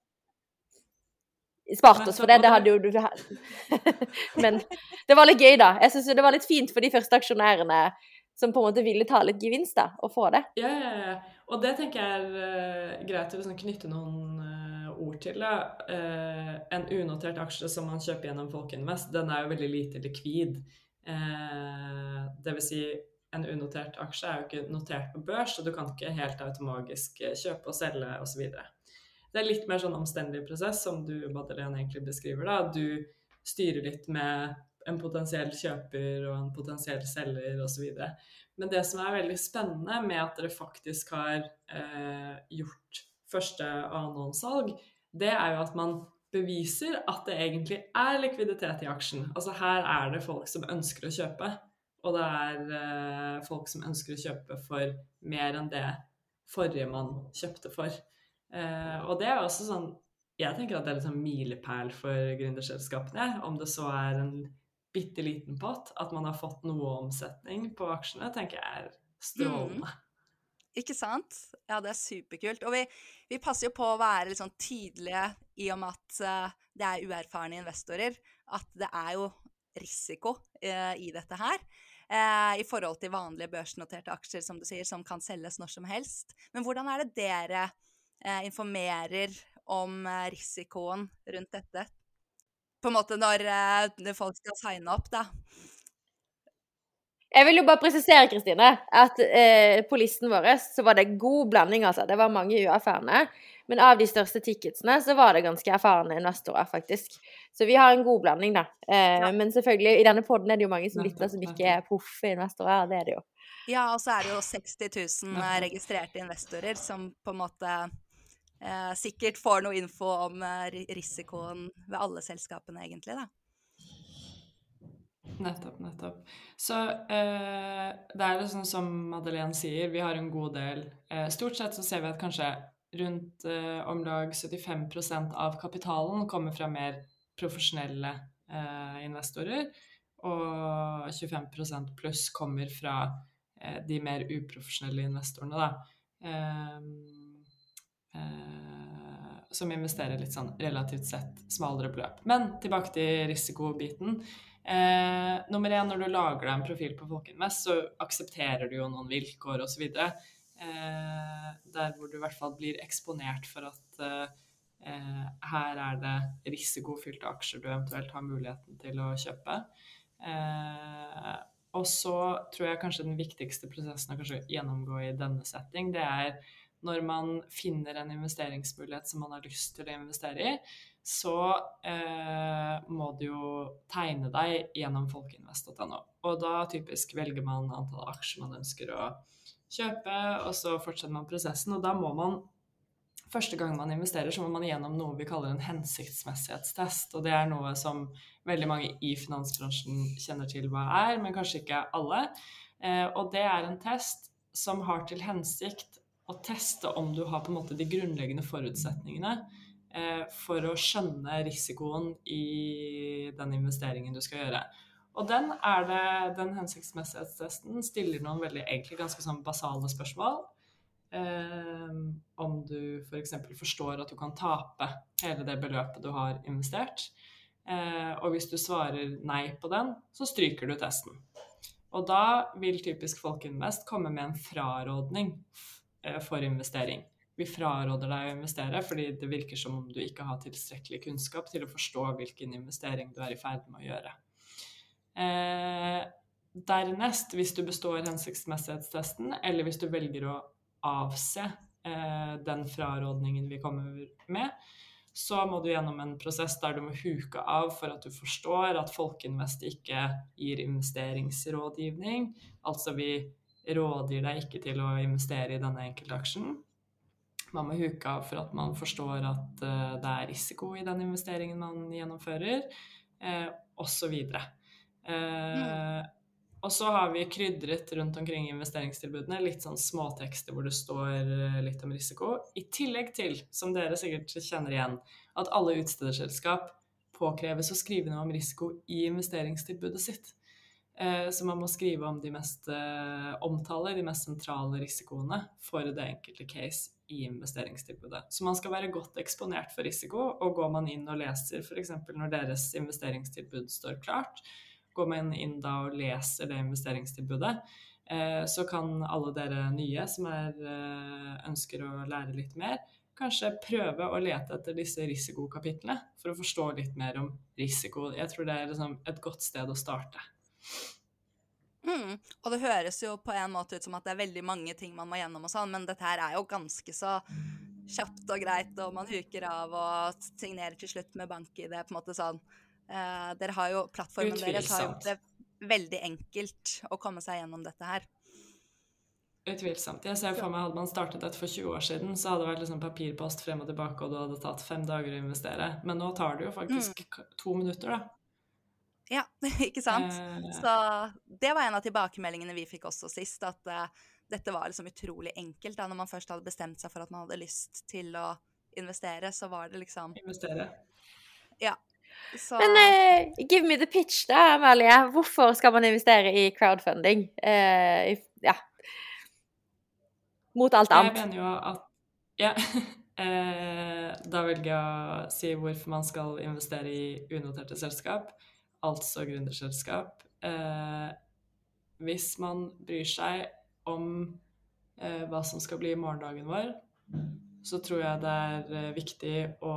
spart oss for det. Det hadde jo du [laughs] Men det var litt gøy, da. Jeg syns det var litt fint for de første aksjonærene som på en måte ville ta litt gevinst, da, og få det. Ja, ja, ja. Og det tenker jeg er uh, greit å liksom knytte noen uh, ord til. Da. Uh, en unotert aksje som man kjøper gjennom Folkeinvest, den er jo veldig lite likvid. Uh, det vil si, en unotert aksje er jo ikke notert på børs, så du kan ikke helt automatisk kjøpe og selge osv. Det er litt mer sånn omstendelig prosess, som du, Madeleine, egentlig beskriver. da. Du styrer litt med en potensiell kjøper og en potensiell selger osv. Men det som er veldig spennende med at dere faktisk har eh, gjort første annonsalg, det er jo at man beviser at det egentlig er likviditet i aksjen. Altså her er det folk som ønsker å kjøpe, og det er eh, folk som ønsker å kjøpe for mer enn det forrige man kjøpte for. Eh, og det er også sånn Jeg tenker at det er litt sånn milepæl for gründerselskapene, om det så er en bitte liten pott, at man har fått noe omsetning på aksjene, tenker jeg er strålende. Mm. Ikke sant? Ja, det er superkult. Og vi, vi, passer jo på å være litt sånn tydelige i og med at uh, det er uerfarne investorer. At det er jo risiko uh, i dette her. Uh, I forhold til vanlige børsnoterte aksjer, som du sier, som kan selges når som helst. Men hvordan er det dere informerer om risikoen rundt dette på en måte når, eh, folk skal signe opp, da. Jeg vil jo bare presisere, Kristine, at eh, på listen vår så var det god blanding, altså. Det var mange uerfarne. Men av de største ticketsene så var det ganske erfarne investorer, faktisk. Så vi har en god blanding, da. Eh, ja. Men selvfølgelig, i denne poden er det jo mange som lytter som ikke er proffe investorer. Det er det jo. Ja, og så er det jo 60 000 registrerte investorer som på en måte eh, sikkert får noe info om eh, risikoen ved alle selskapene, egentlig. da. Nettopp, nettopp. Så eh, det er jo sånn som Madeleine sier, vi har en god del eh, Stort sett så ser vi at kanskje rundt eh, om lag 75% av kapitalen kommer fra mer profesjonelle eh, investorer, og 25% pluss kommer fra eh, de mer uprofesjonelle investorene, da. Eh, som investerer litt sånn relativt sett smalere beløp. Men tilbake til risikobiten. Eh, nummer én, når du lager deg en profil på Folkeinvest, så aksepterer du jo noen vilkår osv. Eh, der hvor du i hvert fall blir eksponert for at eh, her er det risikofylte aksjer du eventuelt har muligheten til å kjøpe. Eh, og så tror jeg kanskje den viktigste prosessen å gjennomgå i denne setting, det er når man finner en investeringsmulighet som man har lyst til å investere i, så eh, må du jo tegne deg gjennom folkeinvest.no. Og da typisk velger man antall aksjer man ønsker å kjøpe, og så fortsetter man prosessen. Og da må man Første gang man investerer, så må man gjennom noe vi kaller en hensiktsmessighetstest. Og det er noe som veldig mange i finansbransjen kjenner til hva er, men kanskje ikke alle. Eh, og det er en test som har til hensikt å teste om du har på en måte de grunnleggende forutsetningene eh, for å skjønne risikoen i den investeringen du skal gjøre. Og den er det, den hensiktsmessighetstesten stiller noen veldig egentlig ganske sånn basale spørsmål. Eh, om du f.eks. For forstår at du kan tape hele det beløpet du har investert. Eh, og hvis du svarer nei på den, så stryker du testen. Og da vil typisk Folkeinvest komme med en frarådning eh, for investering. Vi fraråder deg å investere fordi det virker som om du ikke har tilstrekkelig kunnskap til å forstå hvilken investering du er i ferd med å gjøre. Eh, dernest, hvis du består hensiktsmessighetstesten, eller hvis du velger å avse eh, den frarådningen vi kommer med, så må du gjennom en prosess der du må huke av for at du forstår at Folkeinvest ikke gir investeringsrådgivning. Altså vi rådgir deg ikke til å investere i denne enkeltaksjen. Man må huke av for at man forstår at uh, det er risiko i den investeringen man gjennomfører, eh, osv. Mm. Og så har vi krydret rundt omkring investeringstilbudene litt sånn småtekster hvor det står eh, litt om risiko. I tillegg til, som dere sikkert kjenner igjen, at alle utstederselskap påkreves å skrive noe om risiko i investeringstilbudet sitt. Eh, så man må skrive om de mest omtaler, de mest sentrale risikoene for det enkelte case i investeringstilbudet. Så man skal være godt eksponert for risiko, og går man inn og leser f.eks. når deres investeringstilbud står klart, går man inn da og leser det investeringstilbudet, eh, så kan alle dere nye som er, eh, ønsker å lære litt mer, kanskje prøve å lete etter disse risikokapitlene for å forstå litt mer om risiko. Jeg tror det er liksom et godt sted å starte. Mm. Og det høres jo på en måte ut som at det er veldig mange ting man må gjennom, og sånn, men dette her er jo ganske så kjapt og greit, og man huker av og signerer til slutt med bank i det. på en måte sånn. Uh, dere har jo, Plattformen deres har gjort det veldig enkelt å komme seg gjennom dette her. Utvilsomt. Jeg ser for meg Hadde man startet dette for 20 år siden, så hadde det vært liksom papirpost frem og tilbake, og det hadde tatt fem dager å investere. Men nå tar det jo faktisk mm. to minutter, da. Ja, [laughs] ikke sant. Uh, så det var en av tilbakemeldingene vi fikk også sist, at uh, dette var liksom utrolig enkelt. da Når man først hadde bestemt seg for at man hadde lyst til å investere, så var det liksom Investere. Ja. Så... Men uh, give me the pitch, da, Amalie. Hvorfor skal man investere i crowdfunding? Uh, ja. Mot alt annet. Jeg mener jo at Ja. uh, [laughs] da velger jeg å si hvorfor man skal investere i unoterte selskap, altså gründerselskap. hvis man bryr seg om hva som skal bli morgendagen vår, så tror jeg det er eh, viktig å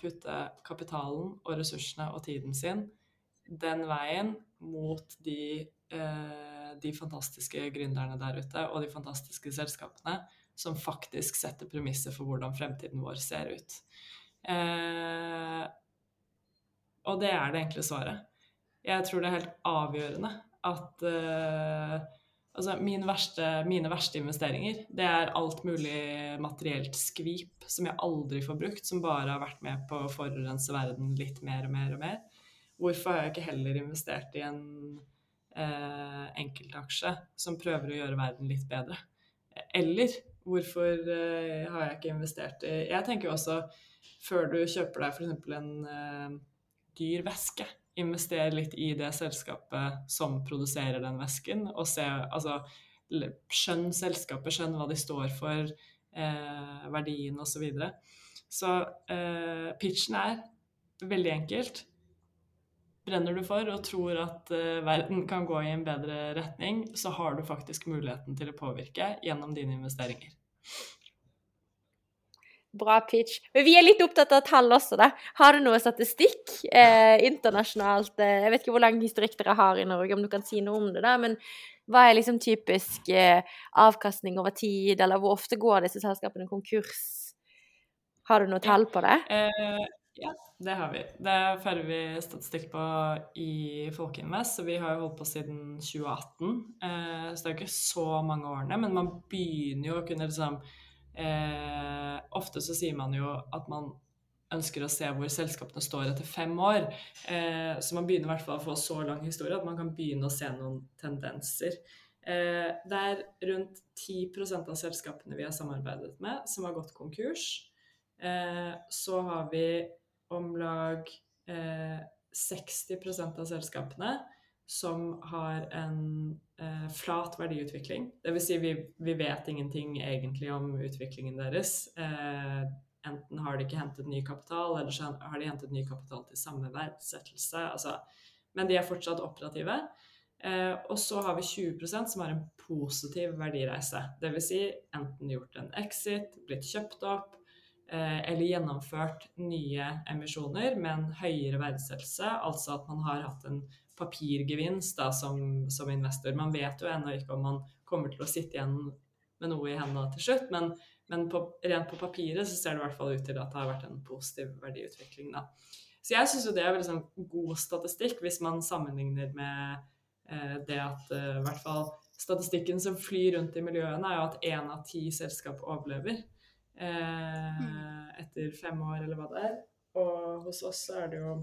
putte kapitalen og ressursene og tiden sin den veien mot de, eh, de fantastiske gründerne der ute og de fantastiske selskapene som faktisk setter premisser for hvordan fremtiden vår ser ut. Eh, og det er det enkle svaret. Jeg tror det er helt avgjørende at eh, Altså, min verste, mine verste investeringer, det er alt mulig materielt skvip som jeg aldri får brukt, som bare har vært med på å forurense verden litt mer og mer og mer. Hvorfor har jeg ikke heller investert i en eh, enkeltaksje som prøver å gjøre verden litt bedre? Eller hvorfor eh, har jeg ikke investert i Jeg tenker jo også, før du kjøper deg f.eks. en eh, dyr væske, investere litt i det selskapet som produserer den væsken, og se Altså skjønn selskapet, skjønn hva de står for, eh, verdien osv. Så, videre. så eh, pitchen er veldig enkelt. Brenner du for og tror at eh, verden kan gå i en bedre retning, så har du faktisk muligheten til å påvirke gjennom dine investeringer. Bra pitch. Men vi er litt opptatt av tall også, da. Har du noe statistikk eh, internasjonalt? Eh, jeg vet ikke hvor lang historikk dere har i Norge, om du kan si noe om det, da. Men hva er liksom typisk eh, avkastning over tid, eller hvor ofte går disse selskapene konkurs? Har du noe tall på det? Eh, Ja, det har vi. Det fører vi statistikk på i Folkeinvest, så vi har jo holdt på siden 2018. Eh, så det er jo ikke så mange årene, men man begynner jo å kunne liksom eh, Ofte så sier man jo at man ønsker å se hvor selskapene står etter fem år. Eh, så man begynner i hvert fall å få så lang historie at man kan begynne å se noen tendenser. Eh, det er rundt 10% av selskapene vi har samarbeidet med, som har gått konkurs. Eh, så har vi om lag eh, 60% av selskapene som har en eh, flat verdiutvikling. Dvs. Si vi, vi vet ingenting egentlig om utviklingen deres. Eh, enten har de ikke hentet ny kapital, eller så har de hentet ny kapital til samme verdsettelse. Altså, men de er fortsatt operative. Eh, og så har vi 20% som har en positiv verdireise. Dvs. Si enten gjort en exit, blitt kjøpt opp, Eh, eller gjennomført nye emisjoner med en høyere verdsettelse, altså at man har hatt en papirgevinst da, som, som, investor. Man vet jo ennå ikke om man kommer til å sitte igjen med noe i hendene til slutt, men, men på, rent på papiret så ser det i hvert fall ut til at det har vært en positiv verdiutvikling. Da. Så jeg syns jo det er veldig sånn god statistikk hvis man sammenligner med eh, det at eh, i hvert fall statistikken som flyr rundt i miljøene, er jo at én av ti selskap overlever. Eh, mm. etter fem år, eller hva det er. Og hos oss er det jo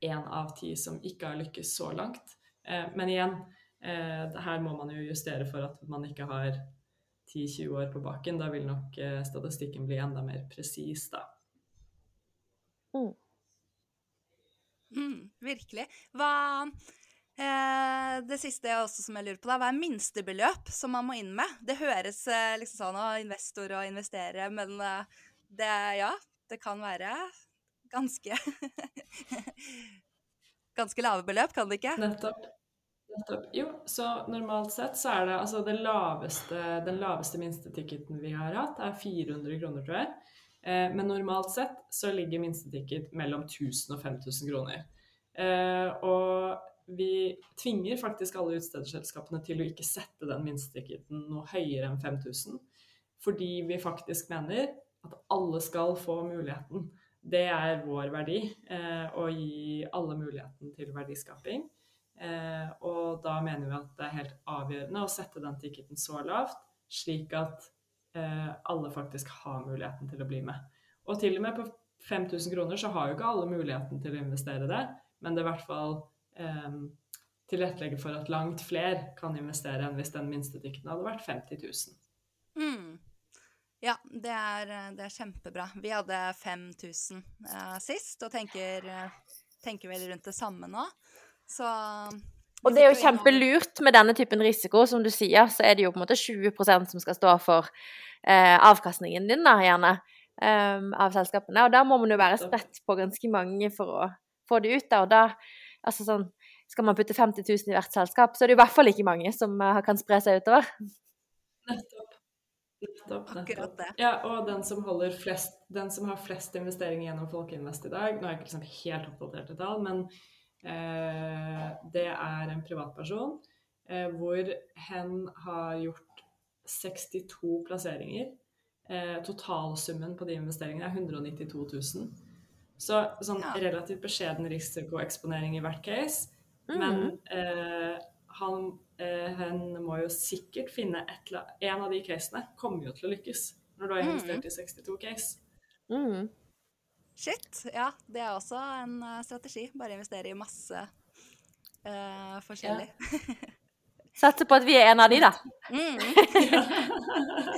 én av ti som ikke har lykkes så langt. Eh, men igjen, eh, her må man jo justere for at man ikke har 10-20 år på baken. Da vil nok eh, statistikken bli enda mer presis, da. Mm. Mm, virkelig. Hva Eh, det siste jeg også som jeg lurer på, da, hva er minstebeløp som man må inn med? Det høres eh, liksom sånn å investor og investere, men eh, det ja, det kan være ganske [laughs] Ganske lave beløp, kan det ikke? Nettopp. Nettopp. Jo, så normalt sett så er det altså det laveste, den laveste minsteticketen vi har hatt, er 400 kroner, tror jeg. Eh, men normalt sett så ligger minsteticket mellom 1000 og 5000 kroner. Eh, og vi tvinger faktisk alle utstederselskapene til å ikke sette den minsteticketen noe høyere enn 5000, fordi vi faktisk mener at alle skal få muligheten. Det er vår verdi, eh, å gi alle muligheten til verdiskaping. Eh, og da mener vi at det er helt avgjørende å sette den ticketen så lavt, slik at eh, alle faktisk har muligheten til å bli med. Og til og med på 5000 kroner så har jo ikke alle muligheten til å investere det, men det er i hvert fall um, tilrettelegge for at langt flere kan investere enn hvis den minste ticketen hadde vært 50 000. Mm. Ja, det er, det er, kjempebra. Vi hadde 5000 uh, sist, og tenker, uh, tenker, vel rundt det samme nå. Så Og det er jo kjempelurt med denne typen risiko. Som du sier, så er det jo på en måte 20% som skal stå for uh, avkastningen din, da, gjerne, um, av selskapene. Og da må man jo være spredt på ganske mange for å få det ut. Da. Og da Altså sånn Skal man putte 50 000 i hvert selskap, så er det jo i hvert fall ikke mange som uh, kan spre seg utover. Nettopp. Nettopp, nettopp. Ja, og den som, flest, den som, har flest investeringer gjennom Folkeinvest i dag Nå er jeg ikke liksom helt oppdatert i tall, men eh, det er en privatperson eh, hvor hen har gjort 62 plasseringer. Eh, totalsummen på de investeringene er 192 000. Så sånn ja. relativt beskjeden risikoeksponering i hvert case. Mm. Men eh, han eh, må jo sikkert finne et En av de casene kommer jo til å lykkes når du har investert mm. i 62 case. Mm. Shit. Ja, det er også en uh, strategi. Bare investere i masse uh, forskjellig. Ja. Satser på at vi er en av de, da. Mm. [laughs]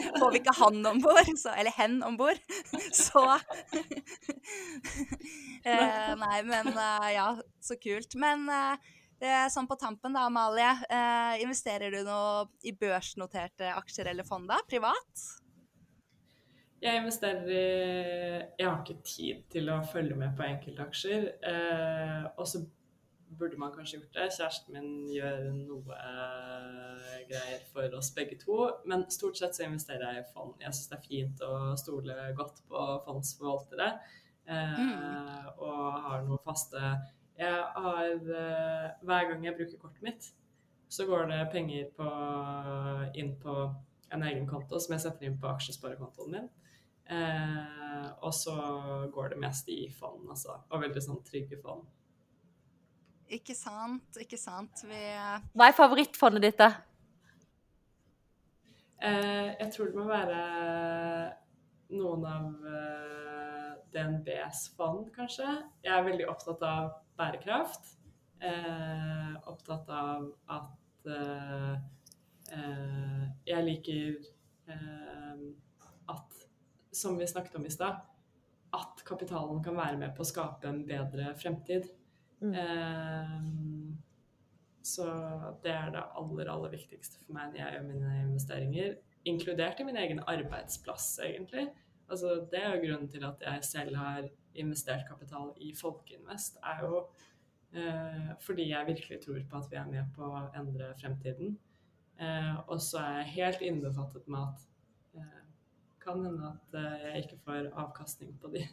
[laughs] Får vi ikke han om bord, eller hen om bord, [laughs] så eh, Nei, men uh, ja, så kult. Men uh, det er sånn på tampen, da, Amalie. Eh, investerer du noe i børsnoterte aksjer eller fond, da? Privat? Jeg investerer i Jeg har ikke tid til å følge med på enkeltaksjer. og så burde man kanskje gjort det. Kjæresten min gjør noe eh, greier for oss begge to. Men stort sett så investerer jeg i fond. Jeg syns det er fint å stole godt på fondsforvaltere. Eh, mm. Og har noe faste Jeg har uh, Hver gang jeg bruker kortet mitt, så går det penger på, inn på en egen konto som jeg setter inn på aksjesparekontoen min. Eh, og så går det mest i fond, altså. Og veldig sånn trygge fond. Ikke sant, ikke sant. Vi Hva er favorittfondet ditt, da? Eh, jeg tror det må være noen av eh, DNBs fond, kanskje. Jeg er veldig opptatt av bærekraft. Eh, opptatt av at eh, eh, jeg liker eh, at, som vi snakket om i stad, at kapitalen kan være med på å skape en bedre fremtid. Mm. Eh, så det er det aller, aller viktigste for meg når jeg gjør mine investeringer. Inkludert i min egen arbeidsplass, egentlig. Altså, det er jo grunnen til at jeg selv har investert kapital i Folkeinvest, er jo eh, fordi jeg virkelig tror på at vi er med på å endre fremtiden. Eh, og så er jeg helt innbefattet med at eh, kan hende at eh, jeg ikke får avkastning på de,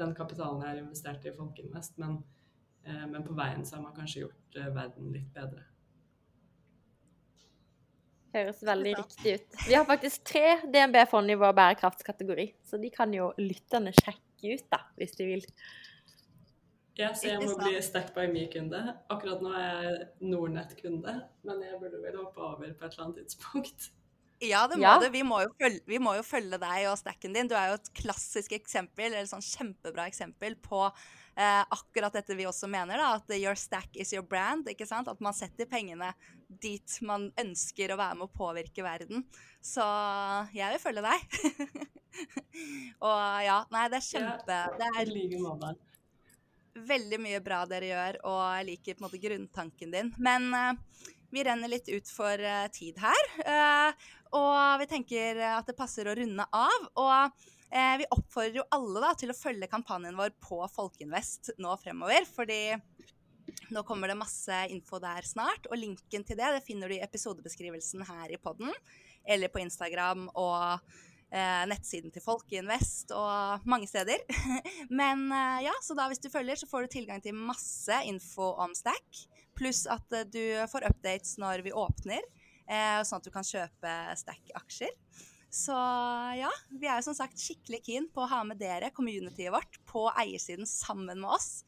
den kapitalen jeg har investert i Folkeinvest, men Eh, men på veien så har man kanskje gjort verden litt bedre. Høres veldig riktig ut. Vi har faktisk tre DNB-fond i vår bærekraftskategori, så de kan jo lytterne sjekke ut, da, hvis de vil. Ja, så jeg må bli Stack by me-kunde. Akkurat nå er jeg Nordnett-kunde, men jeg burde vel hoppe over på et eller annet tidspunkt. Ja, det må Ja. du. Vi må, jo følge, vi må jo følge deg og stacken din. Du er jo et klassisk eksempel, eller sånn kjempebra eksempel på eh, akkurat dette vi også mener, da. At your stack is your brand. ikke sant? At man setter pengene dit man ønsker å være med å påvirke verden. Så jeg vil følge deg. [laughs] og ja, nei, det er kjempe Det er veldig mye bra dere gjør, og jeg liker på en måte grunntanken din. Men eh, vi renner litt ut for eh, tid her, eh, og vi tenker at det passer å runde av. Og eh, vi oppfordrer jo alle da, til å følge kampanjen vår på Folkeinvest nå fremover, fordi nå kommer det masse info der snart, og linken til det, det finner du i episodebeskrivelsen her i podden, eller på Instagram og eh, nettsiden til Folkeinvest og mange steder. [laughs] Men eh, ja, så da hvis du følger, så får du tilgang til masse info om Stack. Pluss at eh, du får updates når vi åpner, eh, sånn at du kan kjøpe Stack-aksjer. Så ja, vi er jo som sagt skikkelig keen på å ha med dere, communityet vårt, på eiersiden sammen med oss.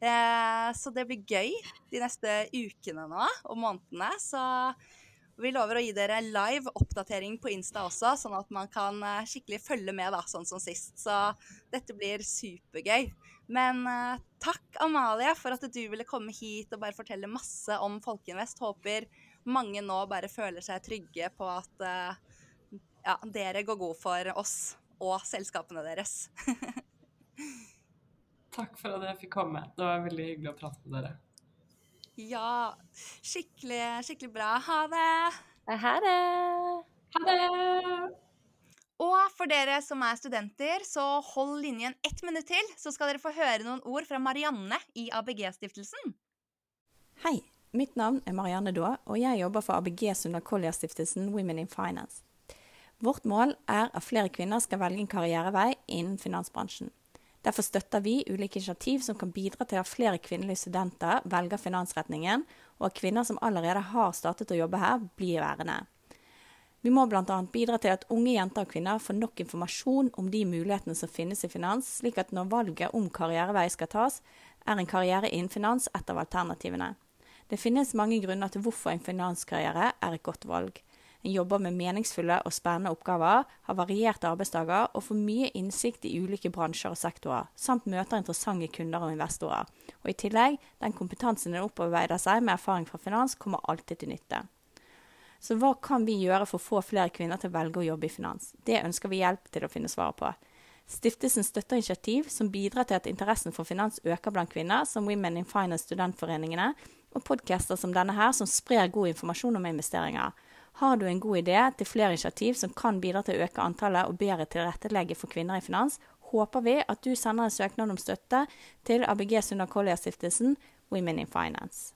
Eh, så det blir gøy de neste ukene nå og månedene. Så vi lover å gi dere live oppdatering på Insta også, sånn at man kan eh, skikkelig følge med, da, sånn som sist. Så dette blir supergøy. Men eh, takk, Amalie, for at du ville komme hit og bare fortelle masse om Folkeinvest. Håper mange nå bare føler seg trygge på at eh, ja, dere går god for oss og selskapene deres. [laughs] Takk for at jeg fikk komme. Det var veldig hyggelig å prate med dere. ja, skikkelig, skikkelig bra. Ha det! Ha det! Ha det! Og for dere som er studenter, så hold linjen ett minutt til, så skal dere få høre noen ord fra Marianne i ABG-stiftelsen. Hei, mitt navn er Marianne Daae, og jeg jobber for ABG Sunda Collier-stiftelsen Women in Finance. Vårt mål er at flere kvinner skal velge en karrierevei innen finansbransjen. Derfor støtter vi ulike initiativ som kan bidra til at flere kvinnelige studenter velger finansretningen, og at kvinner som allerede har startet å jobbe her, blir værende. Vi må bl.a. bidra til at unge jenter og kvinner får nok informasjon om de mulighetene som finnes i finans, slik at når valget om karrierevei skal tas, er en karriere innen finans et av alternativene. Det finnes mange grunner til hvorfor en finanskarriere er et godt valg. Jobber med meningsfulle og spennende oppgaver, har varierte arbeidsdager og får mye innsikt i ulike bransjer og sektorer, samt møter interessante kunder og investorer. Og i tillegg, den kompetansen den opparbeider seg med erfaring fra finans, kommer alltid til nytte. Så hva kan vi gjøre for å få flere kvinner til å velge å jobbe i finans? Det ønsker vi hjelp til å finne svaret på. Stiftelsen støtter initiativ som bidrar til at interessen for finans øker blant kvinner, som Women in Finance studentforeningene, og podcaster som denne her, som sprer god informasjon om investeringer. Har du en god idé til flere initiativ som kan bidra til å øke antallet og bedre tilrettelegge for kvinner i finans, håper vi at du sender en søknad om støtte til ABG Sunna Collier-stiftelsen Women in Finance.